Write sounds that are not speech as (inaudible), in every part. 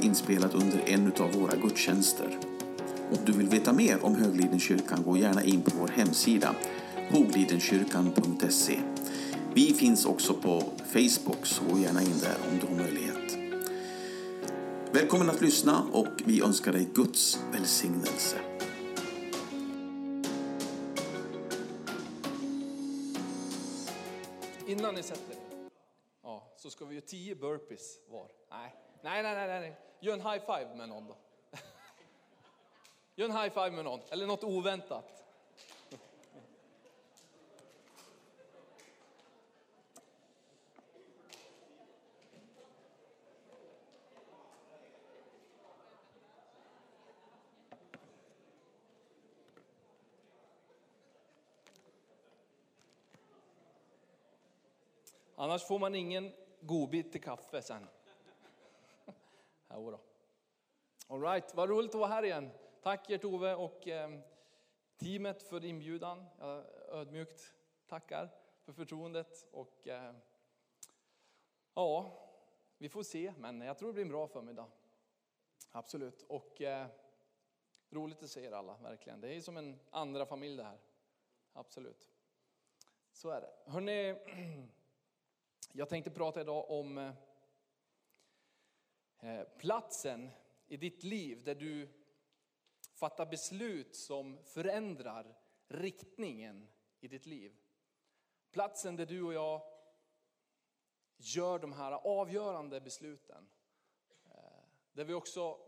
inspelat under en av våra gudstjänster. Om du vill veta mer om Höglidenkyrkan gå gärna in på vår hemsida hoglidenkyrkan.se. Vi finns också på Facebook, så gå gärna in där om du har möjlighet. Välkommen att lyssna och vi önskar dig Guds välsignelse. Tio burpees var. Nej, nej, nej, nej, nej. Gör en high five med någon då. Gör en high five med någon, eller något oväntat. Annars får man ingen godbit till kaffe sen. (laughs) Jo då. All right, vad roligt att vara här igen. Tack Gert-Ove och eh, teamet för inbjudan. Jag ödmjukt tackar för förtroendet. Och, eh, ja, vi får se, men jag tror det blir en bra förmiddag. Absolut. Och eh, roligt att se er alla, verkligen. Det är som en andra familj det här. Absolut. Så är det. Hörrni, (clears throat) jag tänkte prata idag om eh, eh, platsen i ditt liv där du fattar beslut som förändrar riktningen i ditt liv. Platsen där du och jag gör de här avgörande besluten. Eh, där vi också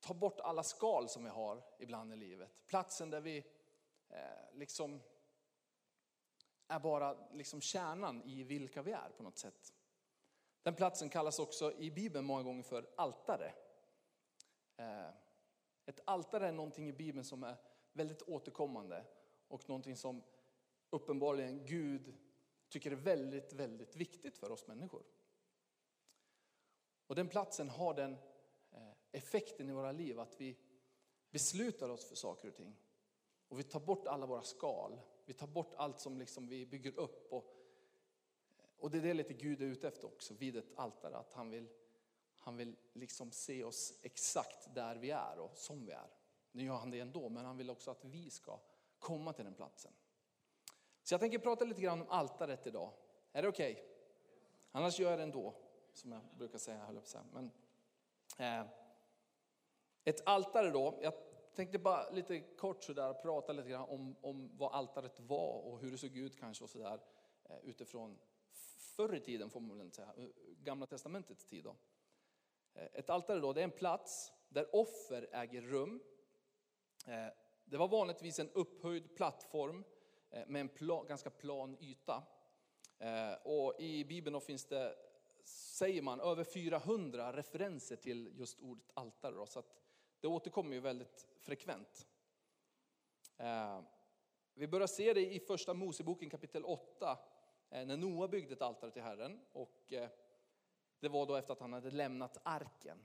tar bort alla skal som vi har ibland i livet. Platsen där vi liksom är bara liksom kärnan i vilka vi är på något sätt. Den platsen kallas också i Bibeln många gånger för altare. Eh, ett altare är någonting i Bibeln som är väldigt återkommande och någonting som uppenbarligen Gud tycker är väldigt, väldigt viktigt för oss människor. Och den platsen har den eh, effekten i våra liv att vi beslutar oss för saker och ting. Och vi tar bort alla våra skal. Vi tar bort allt som liksom vi bygger upp. Och, och det är det lite Gud är ute efter också vid ett altare. Att han vill, han vill liksom se oss exakt där vi är och som vi är. Nu gör han det ändå, men han vill också att vi ska komma till den platsen. Så jag tänker prata lite grann om altaret idag. Är det okej? Okay? Annars gör jag det ändå, som jag brukar säga. Höll upp. Men, eh, ett altare då, jag tänkte bara lite kort sådär prata lite grann om, om vad altaret var och hur det såg ut kanske och sådär eh, utifrån förr i tiden får man väl inte säga, eh, gamla testamentets tid. Då. Eh, ett altare då, det är en plats där offer äger rum. Det var vanligtvis en upphöjd plattform med en plan, ganska plan yta. Och I Bibeln finns det, säger man, över 400 referenser till just ordet altare. Då, så att det återkommer ju väldigt frekvent. Eh, vi börjar se det i första Moseboken kapitel 8, eh, när Noa byggde ett altare till Herren. Och eh, det var då efter att han hade lämnat arken.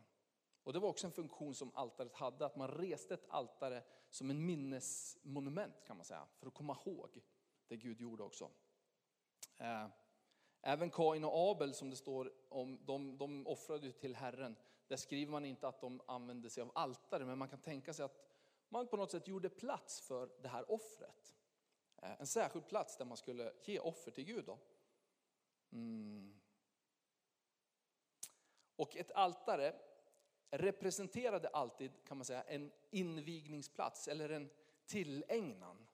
Och det var också en funktion som altaret hade, att man reste ett altare som en minnesmonument kan man säga, för att komma ihåg det Gud gjorde också. Även Kain och Abel som det står om, de, de offrade till Herren. Där skriver man inte att de använde sig av altare, men man kan tänka sig att man på något sätt gjorde plats för det här offret. Eh, en särskild plats där man skulle ge offer till Gud. Då. Mm. Och ett altare representerade alltid kan man säga, en invigningsplats eller en tillägnan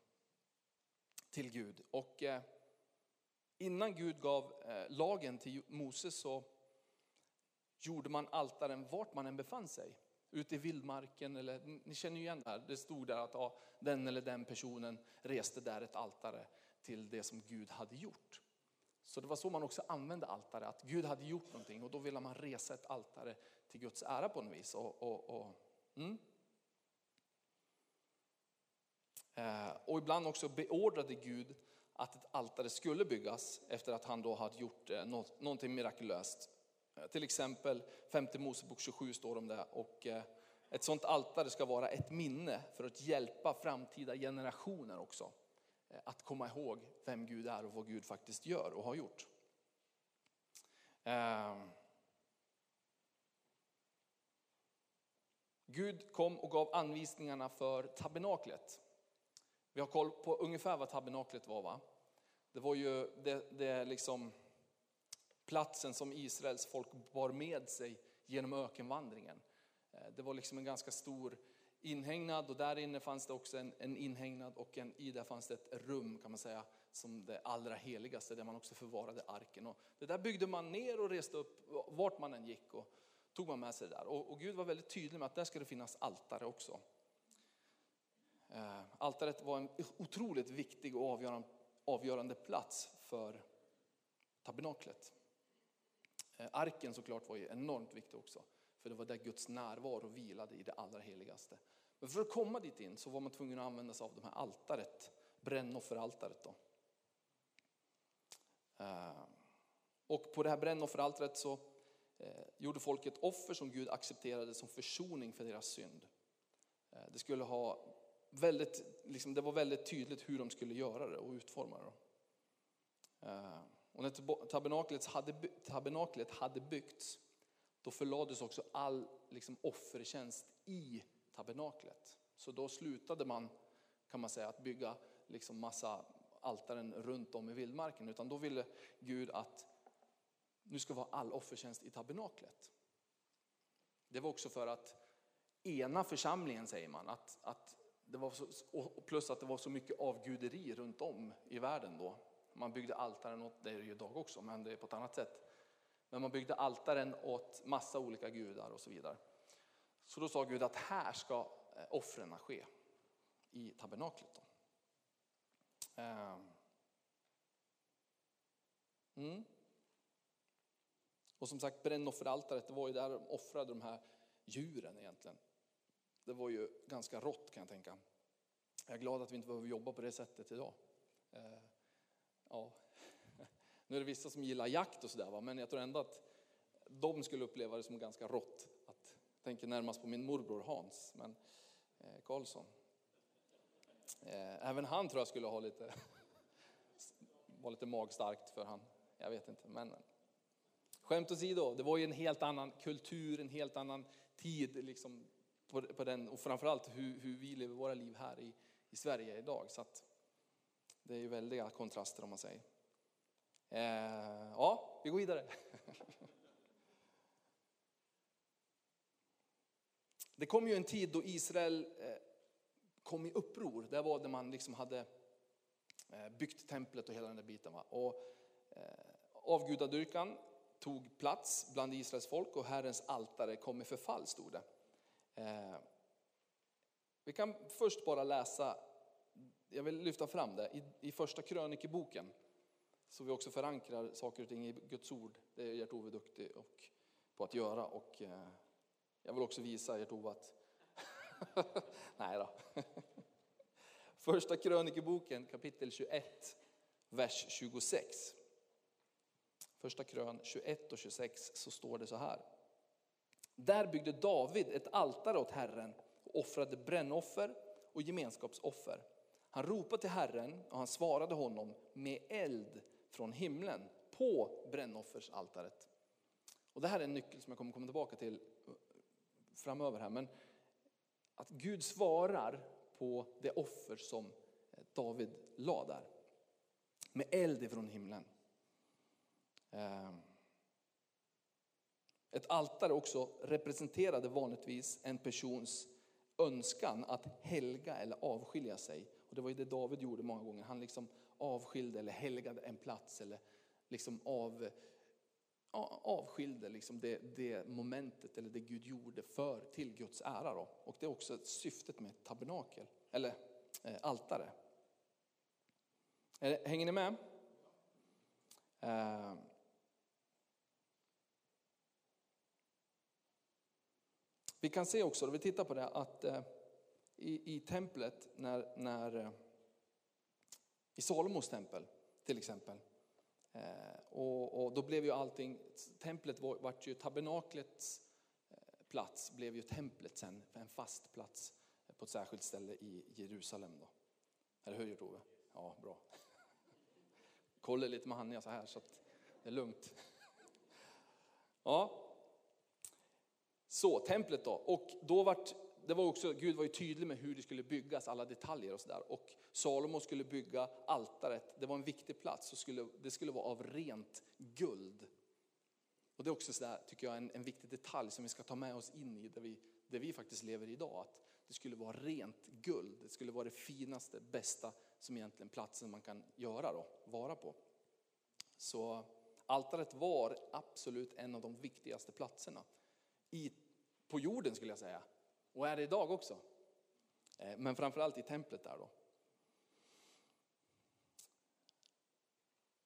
till Gud. Och eh, innan Gud gav eh, lagen till Moses så gjorde man altaren vart man än befann sig. Ute i vildmarken, eller ni känner ju igen det här. Det stod där att ja, den eller den personen reste där ett altare till det som Gud hade gjort. Så det var så man också använde altare, att Gud hade gjort någonting och då ville man resa ett altare till Guds ära på något vis. Och, och, och, mm. Eh, och ibland också beordrade Gud att ett altare skulle byggas efter att han då hade gjort eh, något, någonting mirakulöst. Eh, till exempel 5 Mosebok 27 står om det. Och eh, ett sånt altare ska vara ett minne för att hjälpa framtida generationer också. Eh, att komma ihåg vem Gud är och vad Gud faktiskt gör och har gjort. Ehm. Gud kom och gav anvisningarna för tabernaklet. Vi har koll på ungefär vad tabernaklet var va? Det var ju det, det liksom platsen som Israels folk bar med sig genom ökenvandringen. Eh, det var liksom en ganska stor inhägnad och där inne fanns det också en, en inhägnad och en, i där fanns det ett rum kan man säga som det allra heligaste där man också förvarade arken. Och det där byggde man ner och reste upp vart man än gick och tog man med sig det där. Och, och Gud var väldigt tydlig med att där ska det finnas altare också. Eh, altaret var en otroligt viktig och avgörande, avgörande plats för tabernaklet. Eh, arken såklart var ju enormt viktig också, för det var där Guds närvaro vilade i det allra heligaste. Men för att komma dit in så var man tvungen att använda sig av det här altaret, brännofferaltaret. Då. Eh, och på det här brännofferaltaret så eh, gjorde folk ett offer som Gud accepterade som försoning för deras synd. Det skulle ha väldigt, liksom, det var väldigt tydligt hur de skulle göra det och utforma det. Och när tabernaklet hade, tabernaklet hade byggts, då förlades också all liksom, offertjänst i tabernaklet. Så då slutade man, kan man säga, att bygga liksom massa altaren runt om i vildmarken. Utan då ville Gud att nu ska vara all offertjänst i tabernaklet. Det var också för att ena församlingen säger man, att, att det var så, plus att det var så mycket avguderi runt om i världen då. Man byggde altaren åt, det är det ju idag också, men det är på ett annat sätt. Men man byggde altaren åt massa olika gudar och så vidare. Så då sa Gud att här ska eh, offren ske i tabernaklet. Då. Ehm. Mm. Och som sagt brännofferaltaret, det var ju där de offrade de här djuren egentligen. Det var ju ganska rått kan jag tänka. Jag är glad att vi inte behöver jobba på det sättet idag. Ja, (laughs) nu är det vissa som gillar jakt och sådär, men jag tror ändå att de skulle uppleva det som ganska rått. Att, jag tänker närmast på min morbror Hans, men eh, Karlsson. Eh, även han tror jag skulle ha lite, (laughs) var lite magstarkt för han. Jag vet inte, men skämt åsido, det var ju en helt annan kultur, en helt annan tid liksom, på, på den, och framförallt hur, hur vi lever våra liv här i, i Sverige idag. Så att, det är ju väldiga kontraster om man säger. Eh, ja, vi går vidare. (laughs) Det kom ju en tid då Israel eh, kom i uppror. Det var när man liksom hade eh, byggt templet och hela den där biten. Och eh, avgudadyrkan tog plats bland Israels folk och Herrens altare kom i förfall, stod det. Vi kan först bara läsa jag vill lyfta fram det i, i första krönikeboken. Så vi också förankrar saker och ting i Guds ord. Det är Gert-Ove duktig och, på att göra. Och, eh, jag vill också visa Gert-Ove att... (laughs) Nej då. (laughs) Första krönikeboken kapitel 21, vers 26. Första krön 21 och 26 så står det så här. Där byggde David ett altare åt Herren och offrade brännoffer och gemenskapsoffer. Han ropade till Herren och han svarade honom med eld från himlen på brännoffersaltaret. Och det här är en nyckel som jag kommer komma tillbaka till eh, framöver här. Men att Gud svarar på det offer som eh, David la där. Med eld ifrån himlen. Ehm. Ett altare också representerade vanligtvis en persons önskan att helga eller avskilja sig och det var ju det David gjorde många gånger. Han liksom avskilde eller helgade en plats eller liksom av, avskilde liksom det, det, momentet eller det Gud gjorde för till Guds ära. Då. Och det är också syftet med ett tabernakel, eller eh, altare. Hänger ni med? Eh. Vi kan se också, om vi tittar på det, att eh, i, i templet när, när eh, i Salomos tempel till exempel. Eh, och, och, då blev ju allting, templet var, vart ju tabernaklets eh, plats blev ju templet sen, en fast plats eh, på ett särskilt ställe i Jerusalem. Då. Eller hur Ove? Ja, bra. (laughs) Kolla lite med Hanja så här så att det är lugnt. (laughs) Ja, Så, templet då. Och då vart, det var också, Gud var ju tydlig med hur det skulle byggas, alla detaljer och sådär. Och Salomo skulle bygga altaret, det var en viktig plats, och skulle, det skulle vara av rent guld. Och det är också sådär, tycker jag, en, en viktig detalj som vi ska ta med oss in i där vi, där vi faktiskt lever idag. Att det skulle vara rent guld, det skulle vara det finaste, bästa som egentligen platsen man kan göra då, vara på. Så altaret var absolut en av de viktigaste platserna i, på jorden skulle jag säga. Och är det idag också. Eh, men framförallt i templet där då.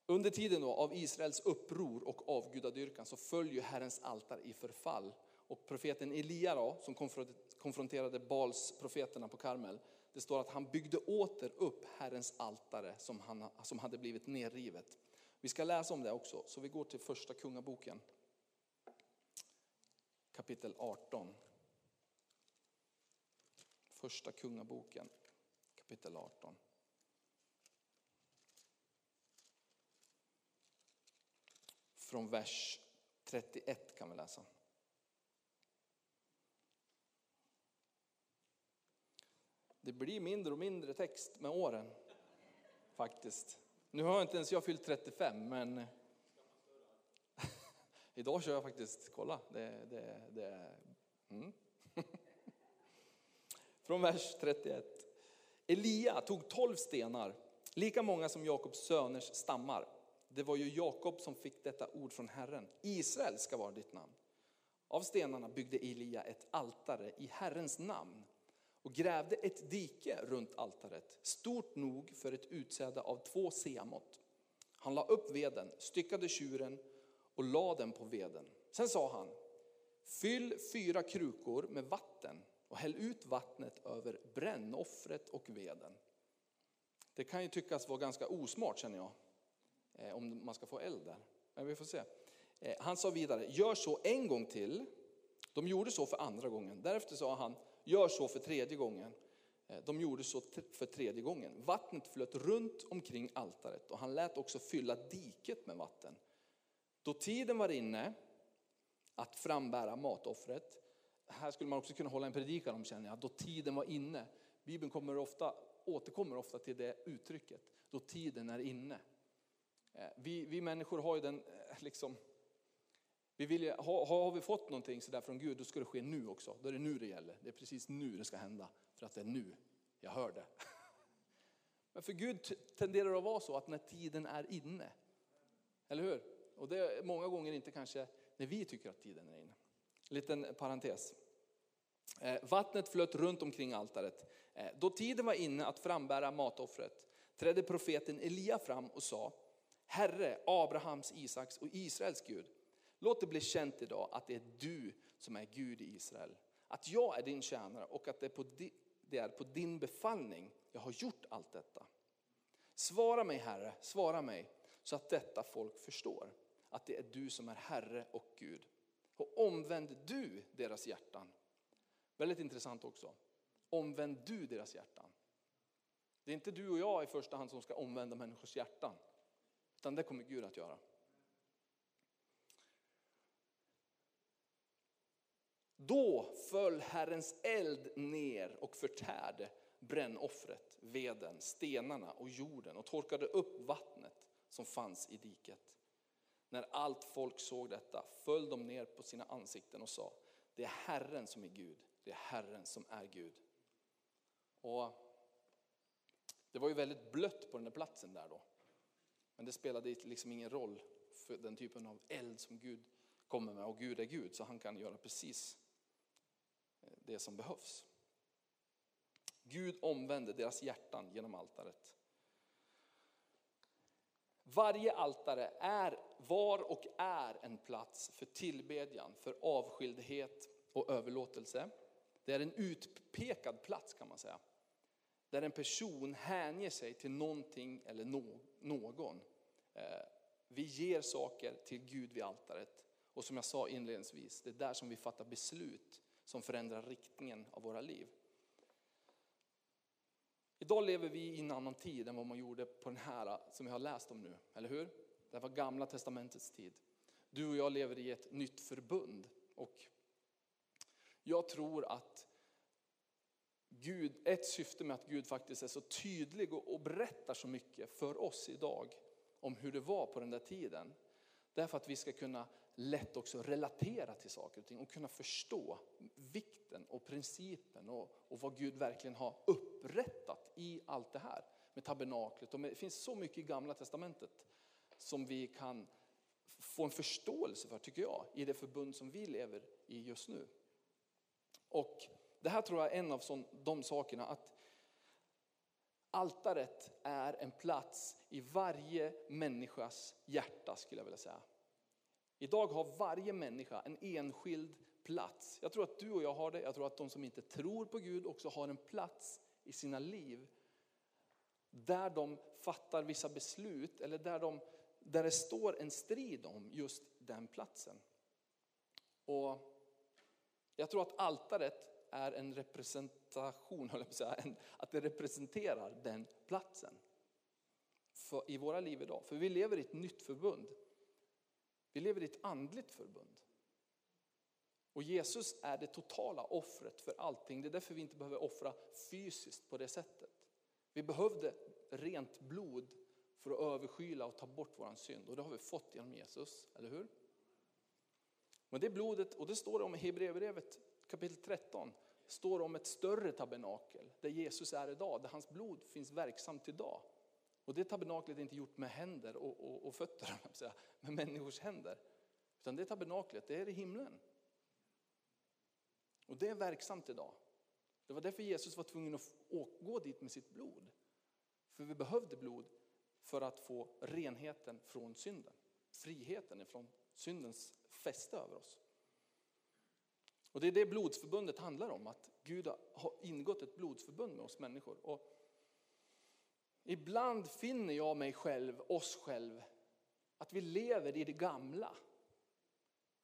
Under tiden då av Israels uppror och avgudadyrkan så föll ju Herrens altare i förfall. Och profeten Elia då, som konfronterade Bals profeterna på Karmel, det står att han byggde åter upp Herrens altare som, han, som hade blivit nerrivet. Vi ska läsa om det också, så vi går till första kungaboken. Kapitel 18. Första kungaboken, kapitel 18. Från vers 31 kan vi läsa. Det blir mindre och mindre text med åren, faktiskt. Nu har inte ens jag fyllt 35, men (laughs) idag kör jag faktiskt, kolla, det, det, det mm. Från vers 31. Elia tog tolv stenar, lika många som Jakobs söners stammar. Det var ju Jakob som fick detta ord från Herren. Israel ska vara ditt namn. Av stenarna byggde Elia ett altare i Herrens namn och grävde ett dike runt altaret, stort nog för ett utsäde av två seamått. Han la upp veden, styckade tjuren och la den på veden. Sen sa han, fyll fyra krukor med vatten och häll ut vattnet över brännoffret och veden. Det kan ju tyckas vara ganska osmart känner jag, eh, om man ska få eld där. Men vi får se. Eh, han sa vidare, gör så en gång till. De gjorde så för andra gången. Därefter sa han, gör så för tredje gången. Eh, de gjorde så för tredje gången. Vattnet flöt runt omkring altaret och han lät också fylla diket med vatten. Då tiden var inne att frambära matoffret, här skulle man också kunna hålla en predikan om känner jag, då tiden var inne. Bibeln kommer ofta, återkommer ofta till det uttrycket, då tiden är inne. Eh, vi, vi människor har ju den, eh, liksom, vi vill, har, har vi fått någonting sådär från Gud, då ska det ske nu också. Då är det nu det gäller. Det är precis nu det ska hända. För att det är nu jag hör det. (laughs) Men för Gud tenderar det att vara så att när tiden är inne. Eller hur? Och det är många gånger inte kanske när vi tycker att tiden är inne. Liten parentes. Eh, vattnet flöt runt omkring altaret. Eh, då tiden var inne att frambära matoffret trädde profeten Elia fram och sa, Herre, Abrahams, Isaks och Israels Gud, Låt det bli känt idag att det är du som är Gud i Israel. Att jag är din tjänare och att det är på, di, det är på din befallning jag har gjort allt detta. Svara mig Herre, svara mig så att detta folk förstår att det är du som är Herre och Gud. Och omvänd du deras hjärtan. Väldigt intressant också. Omvänd du deras hjärtan. Det är inte du och jag i första hand som ska omvända människors hjärtan. Utan det kommer Gud att göra. Då föll Herrens eld ner och förtärde brännoffret, veden, stenarna och jorden och torkade upp vattnet som fanns i diket. När allt folk såg detta föll de ner på sina ansikten och sa, det är Herren som är Gud, det är Herren som är Gud. Och det var ju väldigt blött på den där platsen där då. Men det spelade liksom ingen roll för den typen av eld som Gud kommer med. Och Gud är Gud, så han kan göra precis eh, det som behövs. Gud omvände deras hjärtan genom altaret. Varje altare är, var och är en plats för tillbedjan, för avskildhet och överlåtelse. Det är en utpekad plats kan man säga. Där en person hänger sig till någonting eller någon. Eh, vi ger saker till Gud vid altaret. Och som jag sa inledningsvis, det är där som vi fattar beslut som förändrar riktningen av våra liv. Idag lever vi i en annan tid än vad man gjorde på den här äh, som vi har läst om nu, eller hur? Det var gamla testamentets tid. Du och jag lever i ett nytt förbund och Jag tror att Gud, ett syfte med att Gud faktiskt är så tydlig och, berättar så mycket för oss idag om hur det var på den där tiden. Därför att vi ska kunna lätt också relatera till saker och ting och kunna förstå vikten och principen och, och vad Gud verkligen har upprättat i allt det här med tabernaklet. Och med, det finns så mycket i gamla testamentet som vi kan få en förståelse för, tycker jag, i det förbund som vi lever i just nu. Och det här tror jag är en av de sakerna, att altaret är en plats i varje människas hjärta, skulle jag vilja säga. Idag har varje människa en enskild plats. Jag tror att du och jag har det, jag tror att de som inte tror på Gud också har en plats i sina liv där de fattar vissa beslut eller där, de, där det står en strid om just den platsen. Och jag tror att altaret är en representation, (laughs) höll jag på att, säga, att det representerar den platsen för, i våra liv idag. För vi lever i ett nytt förbund. Vi lever i ett andligt förbund. Och Jesus är det totala offret för allting. Det är därför vi inte behöver offra fysiskt på det sättet. Vi behövde rent blod för att överskyla och ta bort vår synd. Och det har vi fått genom Jesus, eller hur? Men det blodet, och det står om i Hebreerbrevet kapitel 13, står om ett större tabernakel där Jesus är idag, där hans blod finns verksamt idag. Och det tabernaklet är inte gjort med händer och, och, och fötter, (laughs) med människors händer. Utan det tabernaklet, det är i himlen. Och det är verksamt idag. Det var därför Jesus var tvungen att gå dit med sitt blod. För vi behövde blod för att få renheten från synden. Friheten från syndens fäste över oss. Och det är det blodsförbundet handlar om, att Gud har ingått ett blodsförbund med oss människor. Och ibland finner jag mig själv, oss själv, att vi lever i det gamla.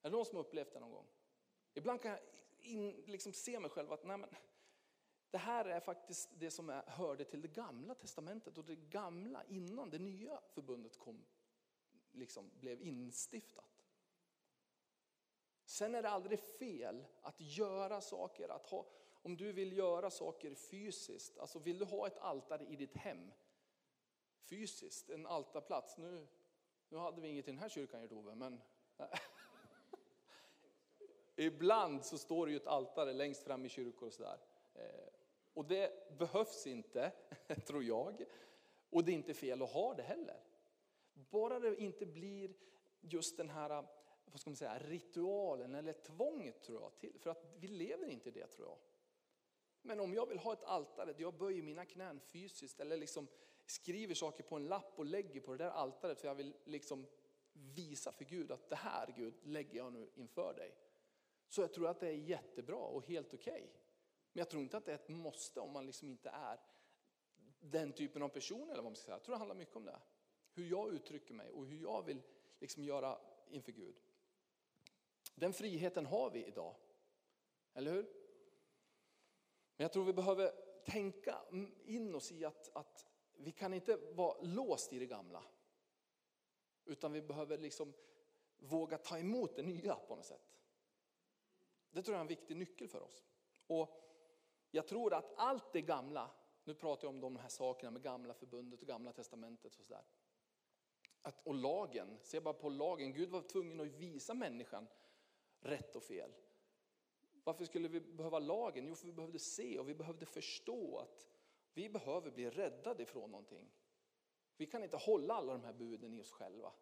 Är det någon som har upplevt det någon gång? Ibland kan jag in, liksom se mig själv att nej men, det här är faktiskt det som är, hörde till det gamla testamentet och det gamla innan det nya förbundet kom, liksom blev instiftat. Sen är det aldrig fel att göra saker, att ha, om du vill göra saker fysiskt, alltså vill du ha ett altare i ditt hem, fysiskt, en altarplats. Nu, nu hade vi inget i den här kyrkan Ove, men (laughs) ibland så står det ju ett altare längst fram i kyrkor och sådär. Eh, och det behövs inte, (laughs) tror jag. Och det är inte fel att ha det heller. Bara det inte blir just den här vad ska man säga, ritualen eller tvånget tror jag till. För att vi lever inte i det tror jag. Men om jag vill ha ett altare där jag böjer mina knän fysiskt eller liksom skriver saker på en lapp och lägger på det där altaret för jag vill liksom visa för Gud att det här Gud lägger jag nu inför dig. Så jag tror att det är jättebra och helt okej. Okay. Men jag tror inte att det är ett måste om man liksom inte är den typen av person eller vad man ska säga. Jag tror det handlar mycket om det. Hur jag uttrycker mig och hur jag vill liksom göra inför Gud. Den friheten har vi idag. Eller hur? Men jag tror vi behöver tänka in oss i att, att vi kan inte vara låst i det gamla. Utan vi behöver liksom våga ta emot det nya på något sätt. Det tror jag är en viktig nyckel för oss. Och jag tror att allt det gamla, nu pratar jag om de här sakerna med gamla förbundet och gamla testamentet och sådär. Och lagen, se bara på lagen, Gud var tvungen att visa människan rätt och fel. Varför skulle vi behöva lagen? Jo, för vi behövde se och vi behövde förstå att vi behöver bli räddade ifrån någonting. Vi kan inte hålla alla de här buden i oss själva.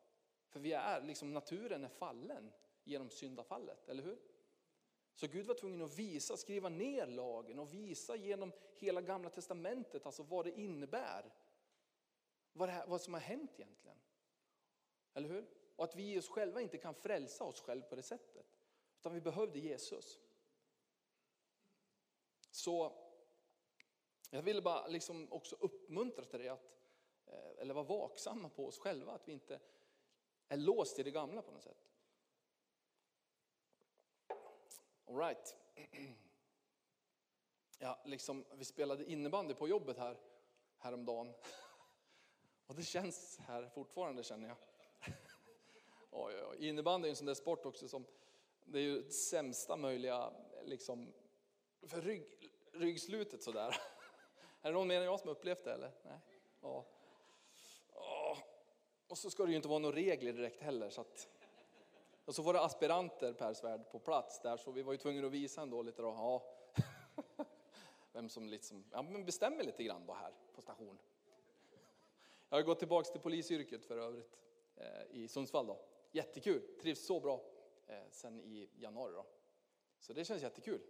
För vi är, liksom naturen är fallen genom syndafallet, eller hur? Så Gud var tvungen att visa, skriva ner lagen och visa genom hela gamla testamentet alltså vad det innebär. Vad, det här, vad som har hänt egentligen. Eller hur? Och att vi i oss själva inte kan frälsa oss själva på det sättet. Utan vi behövde Jesus. Så jag ville bara liksom också uppmuntra till det, att, eh, eller vara vaksamma på oss själva, att vi inte är låst i det gamla på något sätt. All right. (clears throat) Ja, liksom, vi spelade innebandy på jobbet här häromdagen. (laughs) Och det känns här fortfarande känner jag. (laughs) Oj, oj, oj. Innebandy är en sån där sport också som det är ju sämsta möjliga liksom, för rygg, ryggslutet sådär. (laughs) Är det någon mer än jag som upplevt det eller? Nej. Ja. Och så ska det ju inte vara några regler direkt heller. Så att... Och så var det aspiranter Per Svärd på plats där så vi var ju tvungna att visa ändå lite då. Ja. (laughs) Vem som liksom, ja, men bestämmer lite grann då här på station. Jag har gått tillbaks till polisyrket för övrigt eh, i Sundsvall då. Jättekul, trivs så bra eh, sen i januari då. Så det känns jättekul.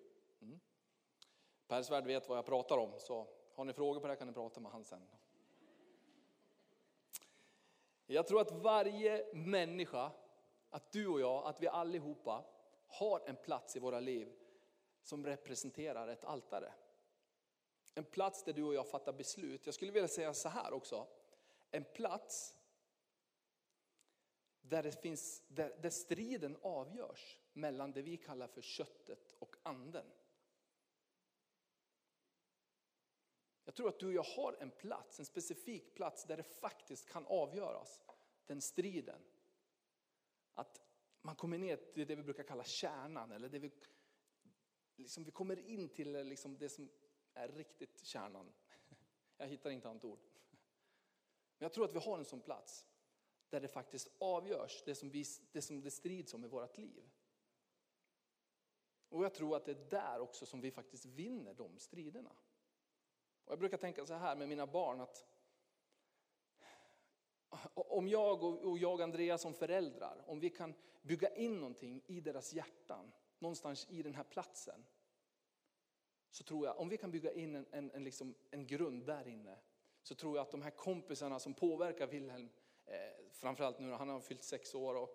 Mm. Per Svärd vet vad jag pratar om så har ni frågor på det här kan ni prata med han sen. Jag tror att varje människa, att du och jag, att vi allihopa har en plats i våra liv som representerar ett altare. En plats där du och jag fattar beslut. Jag skulle vilja säga så här också. En plats där, det finns, där, där striden avgörs mellan det vi kallar för köttet och anden. Jag tror att du och jag har en plats, en specifik plats där det faktiskt kan avgöras, den striden. Att man kommer ner till det vi brukar kalla kärnan, eller det vi, liksom vi kommer in till liksom det som är riktigt kärnan. (laughs) Jag hittar inte annat ord. Men jag tror att vi har en sån plats där det faktiskt avgörs, det som, vi, det som det strids om i vårt liv. Och jag tror att det är där också som vi faktiskt vinner de striderna. Och jag brukar tänka så här med mina barn att om jag och jag Andreas som föräldrar, om vi kan bygga in någonting i deras hjärtan, någonstans i den här platsen, så tror jag, om vi kan bygga in en, en, en, liksom, en grund där inne, så tror jag att de här kompisarna som påverkar Wilhelm, eh, framförallt nu när han har fyllt sex år och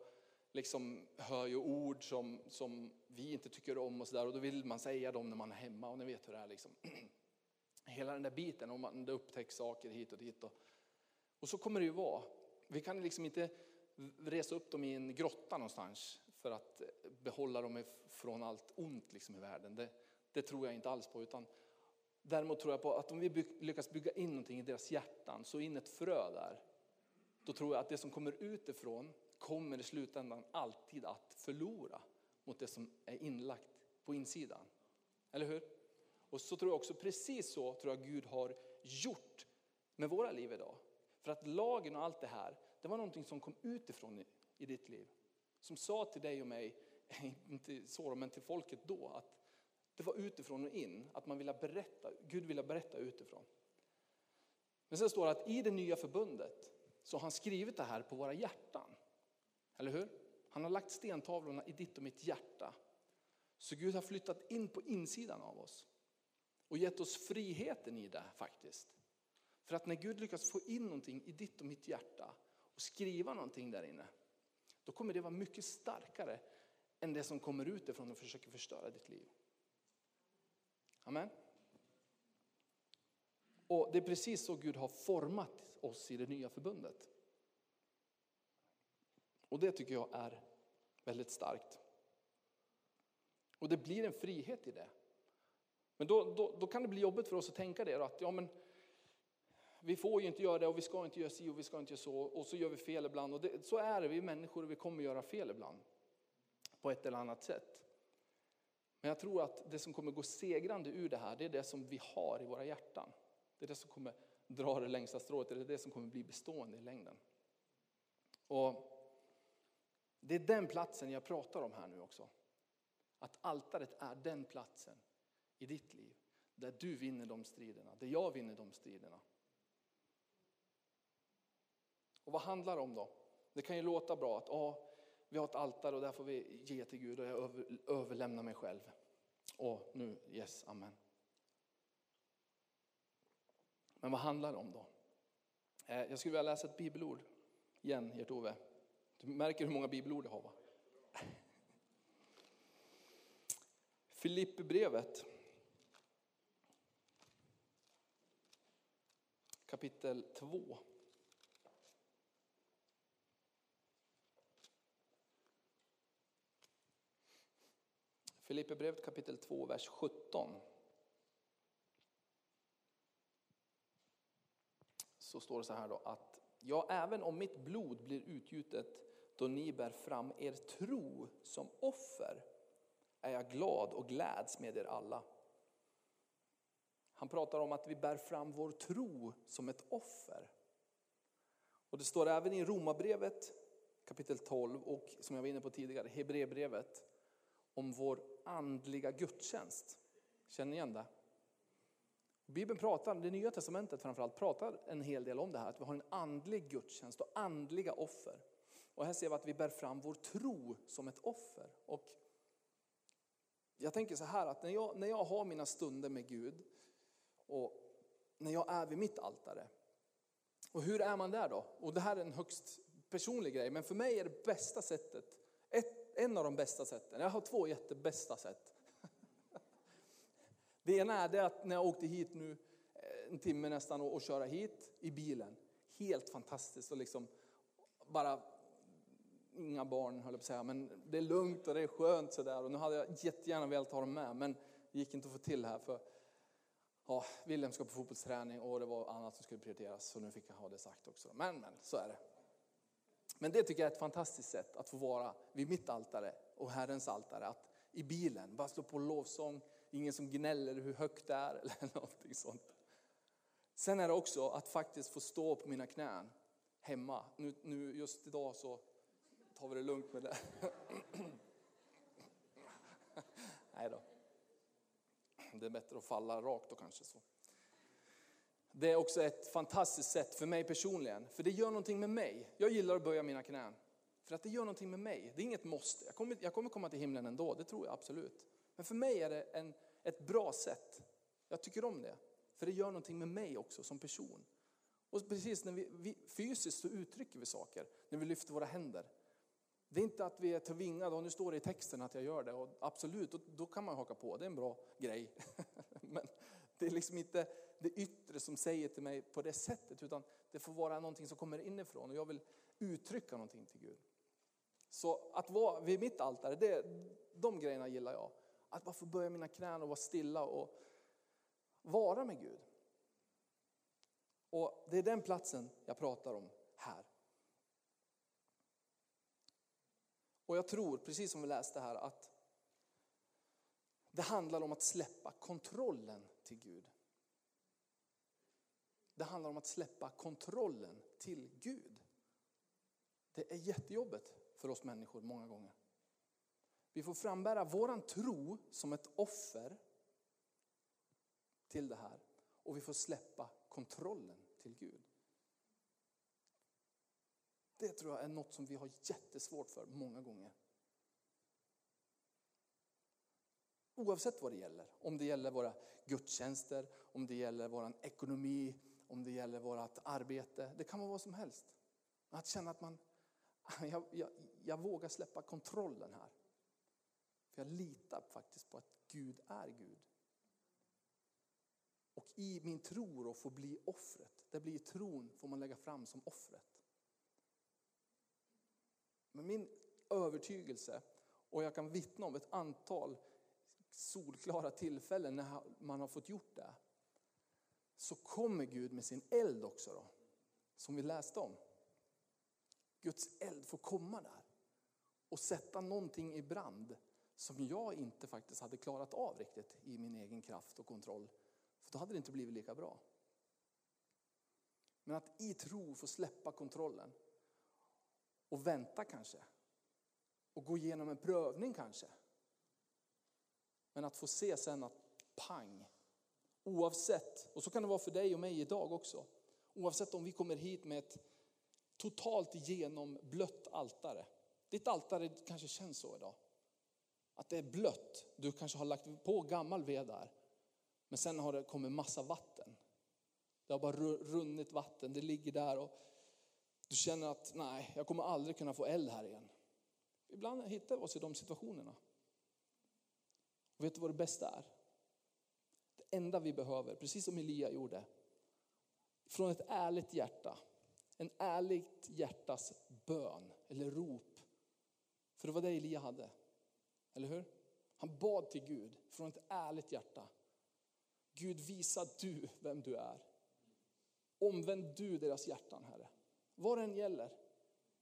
liksom hör ju ord som, som vi inte tycker om och sådär och då vill man säga dem när man är hemma och ni vet hur det är. Liksom. (clears throat) Hela den där biten, om man, det upptäcks saker hit och dit. Och, och så kommer det ju vara. Vi kan liksom inte resa upp dem i en grotta någonstans för att behålla dem från allt ont liksom i världen. Det, det tror jag inte alls på. Utan däremot tror jag på att om vi byg, lyckas bygga in någonting i deras hjärtan, så in ett frö där. Då tror jag att det som kommer utifrån kommer i slutändan alltid att förlora mot det som är inlagt på insidan. Eller hur? Och så tror jag också precis så tror jag Gud har gjort med våra liv idag. För att lagen och allt det här, det var någonting som kom utifrån i, i ditt liv. Som sa till dig och mig, (laughs) inte så men till folket då, att det var utifrån och in, att man ville berätta, Gud ville berätta utifrån. Men sen står det att i det nya förbundet så har han skrivit det här på våra hjärtan. Eller hur? Han har lagt stentavlorna i ditt och mitt hjärta. Så Gud har flyttat in på insidan av oss och gett oss friheten i det faktiskt. För att när Gud lyckas få in någonting i ditt och mitt hjärta och skriva någonting där inne, då kommer det vara mycket starkare än det som kommer utifrån och försöker förstöra ditt liv. Amen. Och det är precis så Gud har format oss i det nya förbundet. Och det tycker jag är väldigt starkt. Och det blir en frihet i det. Men då, då, då kan det bli jobbigt för oss att tänka det. Att, ja, men, vi får ju inte göra det och vi ska inte göra si och vi ska inte göra så. Och så gör vi fel ibland. Och det, så är det, vi är människor och vi kommer göra fel ibland. På ett eller annat sätt. Men jag tror att det som kommer gå segrande ur det här, det är det som vi har i våra hjärtan. Det är det som kommer dra det längsta strået, det är det som kommer bli bestående i längden. Och det är den platsen jag pratar om här nu också. Att altaret är den platsen i ditt liv. Där du vinner de striderna, där jag vinner de striderna. Och vad handlar det om då? Det kan ju låta bra att ah, vi har ett altare och där får vi ge till Gud och jag över, överlämnar mig själv. Och nu, yes, amen. Men vad handlar det om då? Eh, jag skulle vilja läsa ett bibelord igen, Gert-Ove. Du märker hur många bibelord jag har va? (laughs) Filipperbrevet kapitel 2. Filipperbrevet kapitel 2, vers 17. Så står det så här då att ja, även om mitt blod blir utgjutet då ni bär fram er tro som offer är jag glad och gläds med er alla. Han pratar om att vi bär fram vår tro som ett offer. Och det står även i Romarbrevet kapitel 12 och som jag var inne på tidigare, Hebreerbrevet om vår andliga gudstjänst. Känner ni igen det? Bibeln pratar, det nya testamentet framförallt, pratar en hel del om det här, att vi har en andlig gudstjänst och andliga offer. Och här ser vi att vi bär fram vår tro som ett offer. Och jag tänker så här att när jag, när jag har mina stunder med Gud och när jag är vid mitt altare. Och hur är man där då? Och det här är en högst personlig grej, men för mig är det bästa sättet, ett, en av de bästa sätten, jag har två jättebästa sätt. (laughs) Det ena är det att när jag åkte hit nu, eh, en timme nästan, och, och köra hit i bilen. Helt fantastiskt och liksom bara inga barn höll jag på att säga, men det är lugnt och det är skönt sådär. Och nu hade jag jättegärna velat ha dem med, men det gick inte att få till här för ja, William ska på fotbollsträning och det var annat som skulle prioriteras. Så nu fick jag ha det sagt också. Men, men, så är det. Men det tycker jag är ett fantastiskt sätt att få vara vid mitt altare och Herrens altare. Att i bilen bara slå på lovsång, ingen som gnäller hur högt det är (laughs) eller någonting sånt. Sen är det också att faktiskt få stå på mina knän hemma. Nu, nu just idag så tar vi det lugnt med det. (laughs) Nej då. Liksom. Det är bättre att falla rakt då kanske. så. Det är också ett fantastiskt sätt för mig personligen, för det gör någonting med mig. Jag gillar att böja mina knän, för att det gör någonting med mig. Det är inget måste. Jag kommer, jag kommer komma till himlen ändå, det tror jag absolut. Men för mig är det en, ett bra sätt. Jag tycker om det, för det gör någonting med mig också som person. Och precis när vi, vi fysiskt så uttrycker vi saker, när vi lyfter våra händer. Det är inte att vi är tvingade, och nu står det i texten att jag gör det, och absolut, då, då kan man haka på, det är en bra grej. (laughs) Men det är liksom inte det yttre som säger till mig på det sättet, utan det får vara någonting som kommer inifrån och jag vill uttrycka någonting till Gud. Så att vara vid mitt altare, det, de grejerna gillar jag. Att bara få böja mina knän och vara stilla och vara med Gud. Och det är den platsen jag pratar om här. Och jag tror, precis som vi läste här, att det handlar om att släppa kontrollen till Gud. Det handlar om att släppa kontrollen till Gud. Det är jättejobbigt för oss människor många gånger. Vi får frambära våran tro som ett offer till det här och vi får släppa kontrollen till Gud. Det tror jag är något som vi har jättesvårt för många gånger. Oavsett vad det gäller. Om det gäller våra gudstjänster, om det gäller vår ekonomi, om det gäller vårt arbete. Det kan vara vad som helst. Att känna att man, (laughs) jag, jag, jag vågar släppa kontrollen här. För jag litar faktiskt på att Gud är Gud. Och i min tro då får bli offret. Det blir tron får man lägga fram som offret. Men min övertygelse, och jag kan vittna om ett antal solklara tillfällen när man har fått gjort det. Så kommer Gud med sin eld också då, som vi läste om. Guds eld får komma där och sätta någonting i brand som jag inte faktiskt hade klarat av riktigt i min egen kraft och kontroll. För då hade det inte blivit lika bra. Men att i tro få släppa kontrollen och vänta kanske. Och gå igenom en prövning kanske. Men att få se sen att pang, oavsett, och så kan det vara för dig och mig idag också. Oavsett om vi kommer hit med ett totalt genomblött altare. Ditt altare kanske känns så idag. Att det är blött. Du kanske har lagt på gammal ved där. Men sen har det kommit massa vatten. Det har bara runnit vatten. Det ligger där och du känner att nej, jag kommer aldrig kunna få eld här igen. Ibland hittar vi oss i de situationerna. Och vet du vad det bästa är? Det enda vi behöver, precis som Elia gjorde, från ett ärligt hjärta, en ärligt hjärtas bön eller rop. För det var det Elia hade, eller hur? Han bad till Gud från ett ärligt hjärta. Gud visa du vem du är. Omvänd du deras hjärtan Herre. Vad det än gäller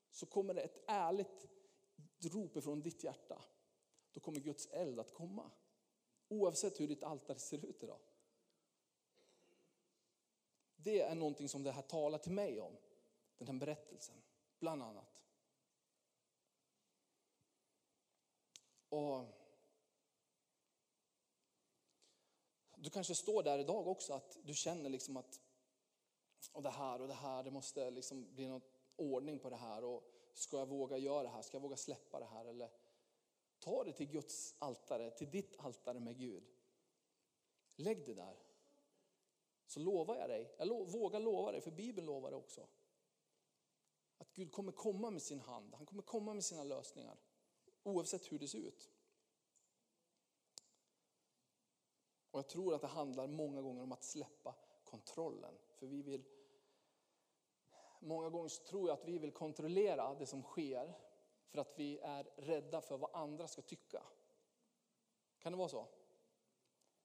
så kommer det ett ärligt rop från ditt hjärta. då kommer Guds eld att komma. Oavsett hur ditt altare ser ut idag. Det är någonting som det här talar till mig om, den här berättelsen, bland annat. Och du kanske står där idag också att du känner liksom att och det här och det här, det måste liksom bli någon ordning på det här. Och ska jag våga göra det här? Ska jag våga släppa det här? Eller ta det till Guds altare, till ditt altare med Gud. Lägg det där. Så lovar jag dig, jag lo, vågar lova dig, för Bibeln lovar det också. Att Gud kommer komma med sin hand, han kommer komma med sina lösningar. Oavsett hur det ser ut. Och jag tror att det handlar många gånger om att släppa kontrollen. För vi vill, många gånger tror jag att vi vill kontrollera det som sker för att vi är rädda för vad andra ska tycka. Kan det vara så?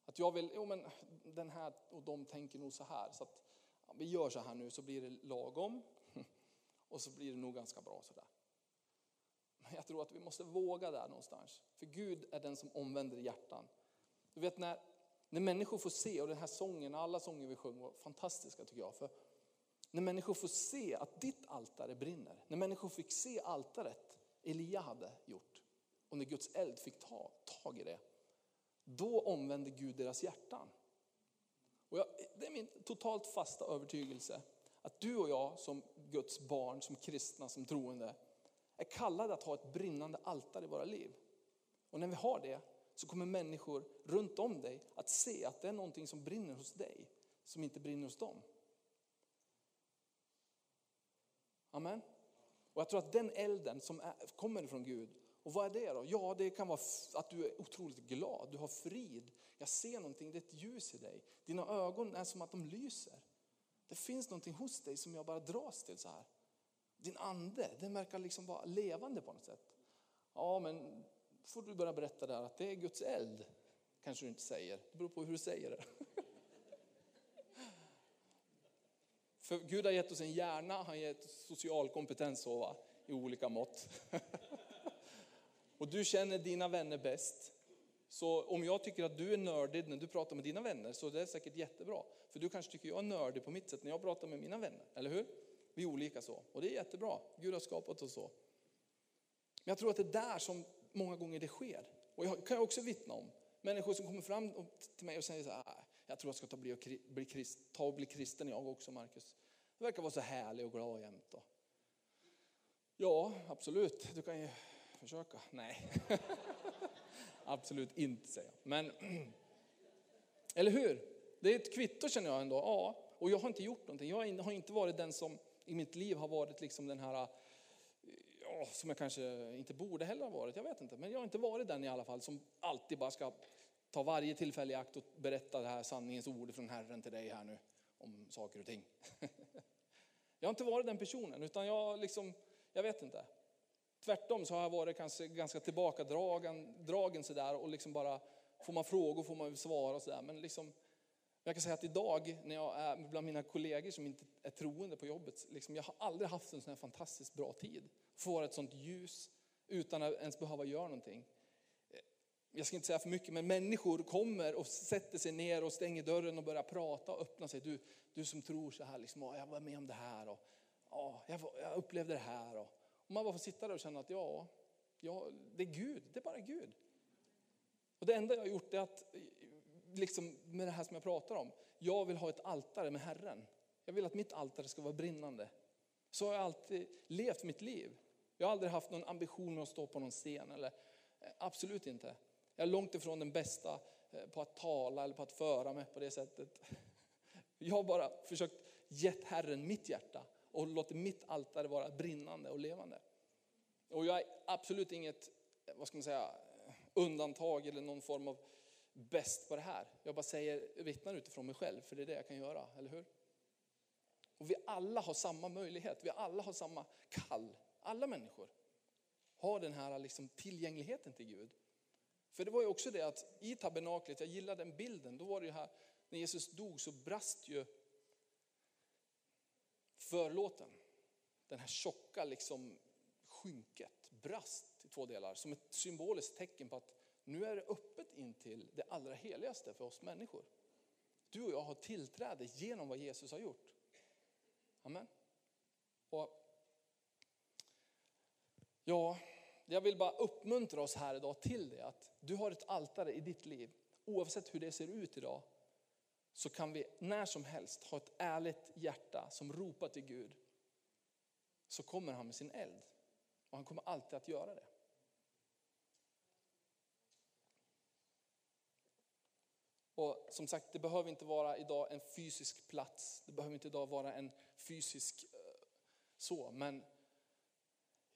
Att jag vill, jo men den här och de tänker nog så här, så att ja, vi gör så här nu så blir det lagom (laughs) och så blir det nog ganska bra sådär. Men jag tror att vi måste våga där någonstans. För Gud är den som omvänder hjärtan. Du vet när när människor får se, och den här sången, alla sånger vi sjöng var fantastiska tycker jag. För när människor får se att ditt altare brinner, när människor fick se altaret Elia hade gjort, och när Guds eld fick ta tag i det, då omvände Gud deras hjärtan. Och jag, det är min totalt fasta övertygelse att du och jag som Guds barn, som kristna, som troende, är kallade att ha ett brinnande altare i våra liv. Och när vi har det så kommer människor runt om dig att se att det är någonting som brinner hos dig, som inte brinner hos dem. Amen. Och jag tror att den elden som är, kommer från Gud, och vad är det då? Ja, det kan vara att du är otroligt glad, du har frid. Jag ser någonting, det är ett ljus i dig. Dina ögon är som att de lyser. Det finns någonting hos dig som jag bara dras till så här. Din ande, den verkar liksom vara levande på något sätt. Ja, men får du börja berätta där att det är Guds eld. Kanske du inte säger, det beror på hur du säger det. (laughs) För Gud har gett oss en hjärna, han har gett social kompetens va? i olika mått. (laughs) Och du känner dina vänner bäst. Så om jag tycker att du är nördig när du pratar med dina vänner så det är säkert jättebra. För du kanske tycker jag är nördig på mitt sätt när jag pratar med mina vänner, eller hur? Vi är olika så. Och det är jättebra, Gud har skapat oss så. Men jag tror att det är där som många gånger det sker. Och jag kan jag också vittna om människor som kommer fram till mig och säger så här, ah, jag tror jag ska ta och bli, bli, krist, ta och bli kristen jag också Markus. Du verkar vara så härlig och glad jämt. Och. Ja, absolut, du kan ju försöka. Nej, (laughs) absolut inte säger jag. Men, (clears throat) eller hur? Det är ett kvitto känner jag ändå. Ja, och jag har inte gjort någonting. Jag har inte varit den som i mitt liv har varit liksom den här som jag kanske inte borde heller ha varit, jag vet inte. Men jag har inte varit den i alla fall som alltid bara ska ta varje tillfälle i akt och berätta det här sanningens ord från Herren till dig här nu om saker och ting. (laughs) jag har inte varit den personen utan jag liksom, jag vet inte. Tvärtom så har jag varit kanske ganska tillbakadragen dragen sådär och liksom bara, får man frågor får man svara och sådär. Men liksom, jag kan säga att idag när jag är bland mina kollegor som inte är troende på jobbet, liksom, jag har aldrig haft en sån här fantastiskt bra tid. Får ett sånt ljus utan att ens behöva göra någonting. Jag ska inte säga för mycket, men människor kommer och sätter sig ner och stänger dörren och börjar prata och öppna sig. Du, du som tror så här, liksom, jag var med om det här och ja, jag, jag upplevde det här. Och, och man bara får sitta där och känna att ja, ja, det är Gud, det är bara Gud. Och det enda jag har gjort är att liksom med det här som jag pratar om. Jag vill ha ett altare med Herren. Jag vill att mitt altare ska vara brinnande. Så har jag alltid levt mitt liv. Jag har aldrig haft någon ambition med att stå på någon scen. Eller, eh, absolut inte. Jag är långt ifrån den bästa eh, på att tala eller på att föra mig på det sättet. (laughs) Jag har bara försökt gett Herren mitt hjärta och låtit mitt altare vara brinnande och levande. Och jag är absolut inget, eh, vad ska man säga, undantag eller någon form av bäst på det här. Jag bara säger, vittnar utifrån mig själv, för det är det jag kan göra, eller hur? Och vi alla har samma möjlighet, vi alla har samma kall. Alla människor har den här liksom tillgängligheten till Gud. För det var ju också det att i tabernaklet, jag gillar den bilden, då var det ju här, när Jesus dog så brast ju förlåten. Den här tjocka liksom skynket brast i två delar som ett symboliskt tecken på att nu är det öppet in till det allra heligaste för oss människor. Du och jag har tillträde genom vad Jesus har gjort. Amen. Och, ja, jag vill bara uppmuntra oss här idag till det. Att du har ett altare i ditt liv. Oavsett hur det ser ut idag så kan vi när som helst ha ett ärligt hjärta som ropar till Gud. Så kommer han med sin eld. Och han kommer alltid att göra det. Och som sagt, det behöver inte vara idag en fysisk plats. Det behöver inte idag vara en fysisk eh, så. Men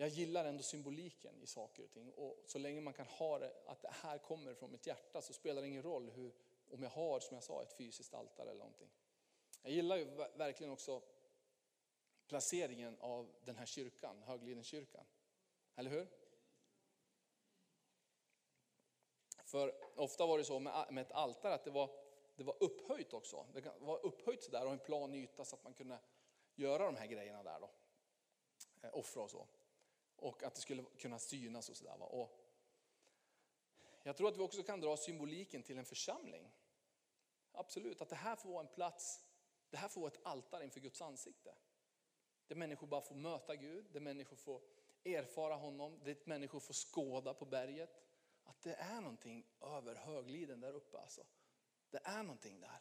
jag gillar ändå symboliken i saker och ting. Och så länge man kan ha det, att det här kommer från mitt hjärta så spelar det ingen roll hur, om jag har, som jag sa, ett fysiskt altare eller någonting. Jag gillar ju verkligen också placeringen av den här kyrkan, Höglidenkyrkan. Eller hur? För ofta var det så med ett altare att det var, det var upphöjt också. Det var upphöjt sådär och en plan yta så att man kunde göra de här grejerna där då. Eh, offra och så. Och att det skulle kunna synas och sådär. Jag tror att vi också kan dra symboliken till en församling. Absolut, att det här får vara en plats, det här får vara ett altare inför Guds ansikte. Där människor bara får möta Gud, där människor får erfara honom, där människor får skåda på berget. Att det är någonting över högliden där uppe alltså. Det är någonting där.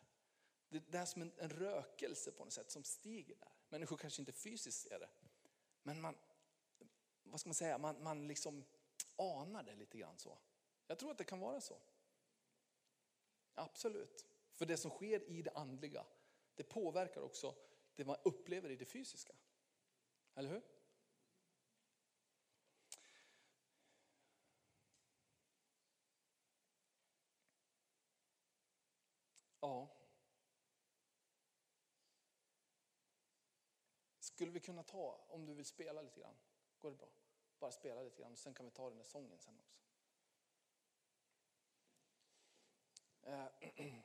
Det är som en, en rökelse på något sätt som stiger där. Människor kanske inte fysiskt ser det. Men man, vad ska man säga, man, man liksom anar det lite grann så. Jag tror att det kan vara så. Absolut. För det som sker i det andliga, det påverkar också det man upplever i det fysiska. Eller hur? Ja. Skulle vi kunna ta, om du vill spela lite grann, går det bra? Bara spela lite grann, sen kan vi ta den där sången sen också. Eh, (clears throat)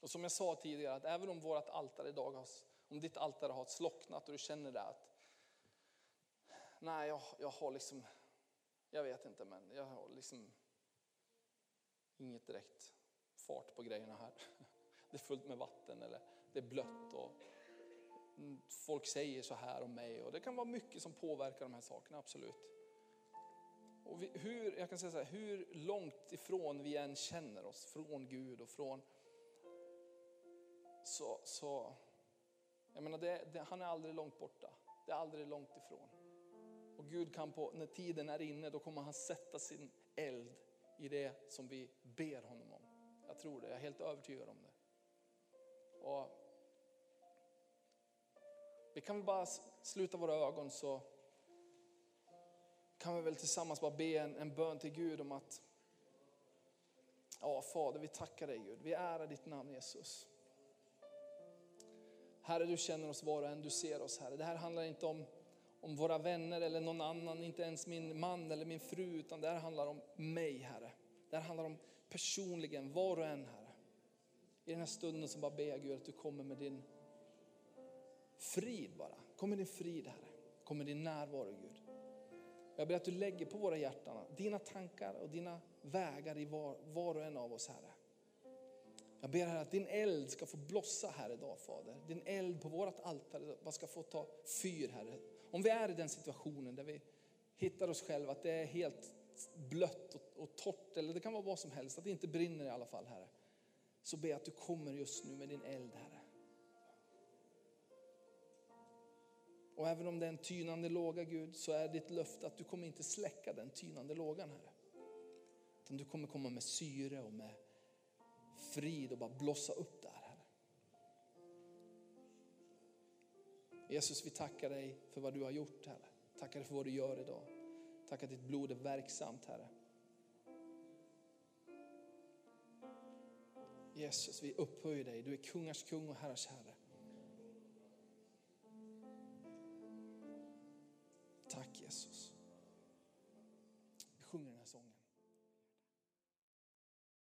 och som jag sa tidigare, att även om vårt altare idag har, om ditt altare har slocknat och du känner det att nej, jag, jag har liksom, jag vet inte, men jag har liksom inget direkt fart på grejerna här. (laughs) Det är fullt med vatten eller det är blött och folk säger så här om mig och det kan vara mycket som påverkar de här sakerna, absolut. Och vi, hur, jag kan säga så här, hur långt ifrån vi än känner oss från Gud och från så, så jag menar det, det, han är aldrig långt borta. Det är aldrig långt ifrån. Och Gud kan på, när tiden är inne, då kommer han sätta sin eld i det som vi ber honom om. Jag tror det, jag är helt övertygad om det. Och vi kan väl bara sluta våra ögon så kan vi väl tillsammans bara be en, en bön till Gud om att Ja, Fader, vi tackar dig Gud. Vi ärar ditt namn Jesus. Herre, du känner oss var och en, du ser oss Herre. Det här handlar inte om, om våra vänner eller någon annan, inte ens min man eller min fru, utan det här handlar om mig Herre. Det här handlar om personligen, var och en Herre. I den här stunden så bara ber jag Gud att du kommer med din frid bara. Kom med din frid Herre. Kom med din närvaro Gud. Jag ber att du lägger på våra hjärtan dina tankar och dina vägar i var, var och en av oss Herre. Jag ber Herre att din eld ska få blossa här idag Fader. Din eld på vårt altare ska få ta fyr Herre. Om vi är i den situationen där vi hittar oss själva att det är helt blött och, och torrt eller det kan vara vad som helst, att det inte brinner i alla fall Herre. Så ber jag att du kommer just nu med din eld Herre. Och även om det är en tynande låga Gud så är ditt löfte att du kommer inte släcka den tynande lågan Herre. Utan du kommer komma med syre och med frid och bara blossa upp där Herre. Jesus vi tackar dig för vad du har gjort Herre. Tackar dig för vad du gör idag. Tack att ditt blod är verksamt Herre. Jesus vi upphöjer dig. Du är kungars kung och herrars herre. Jesus.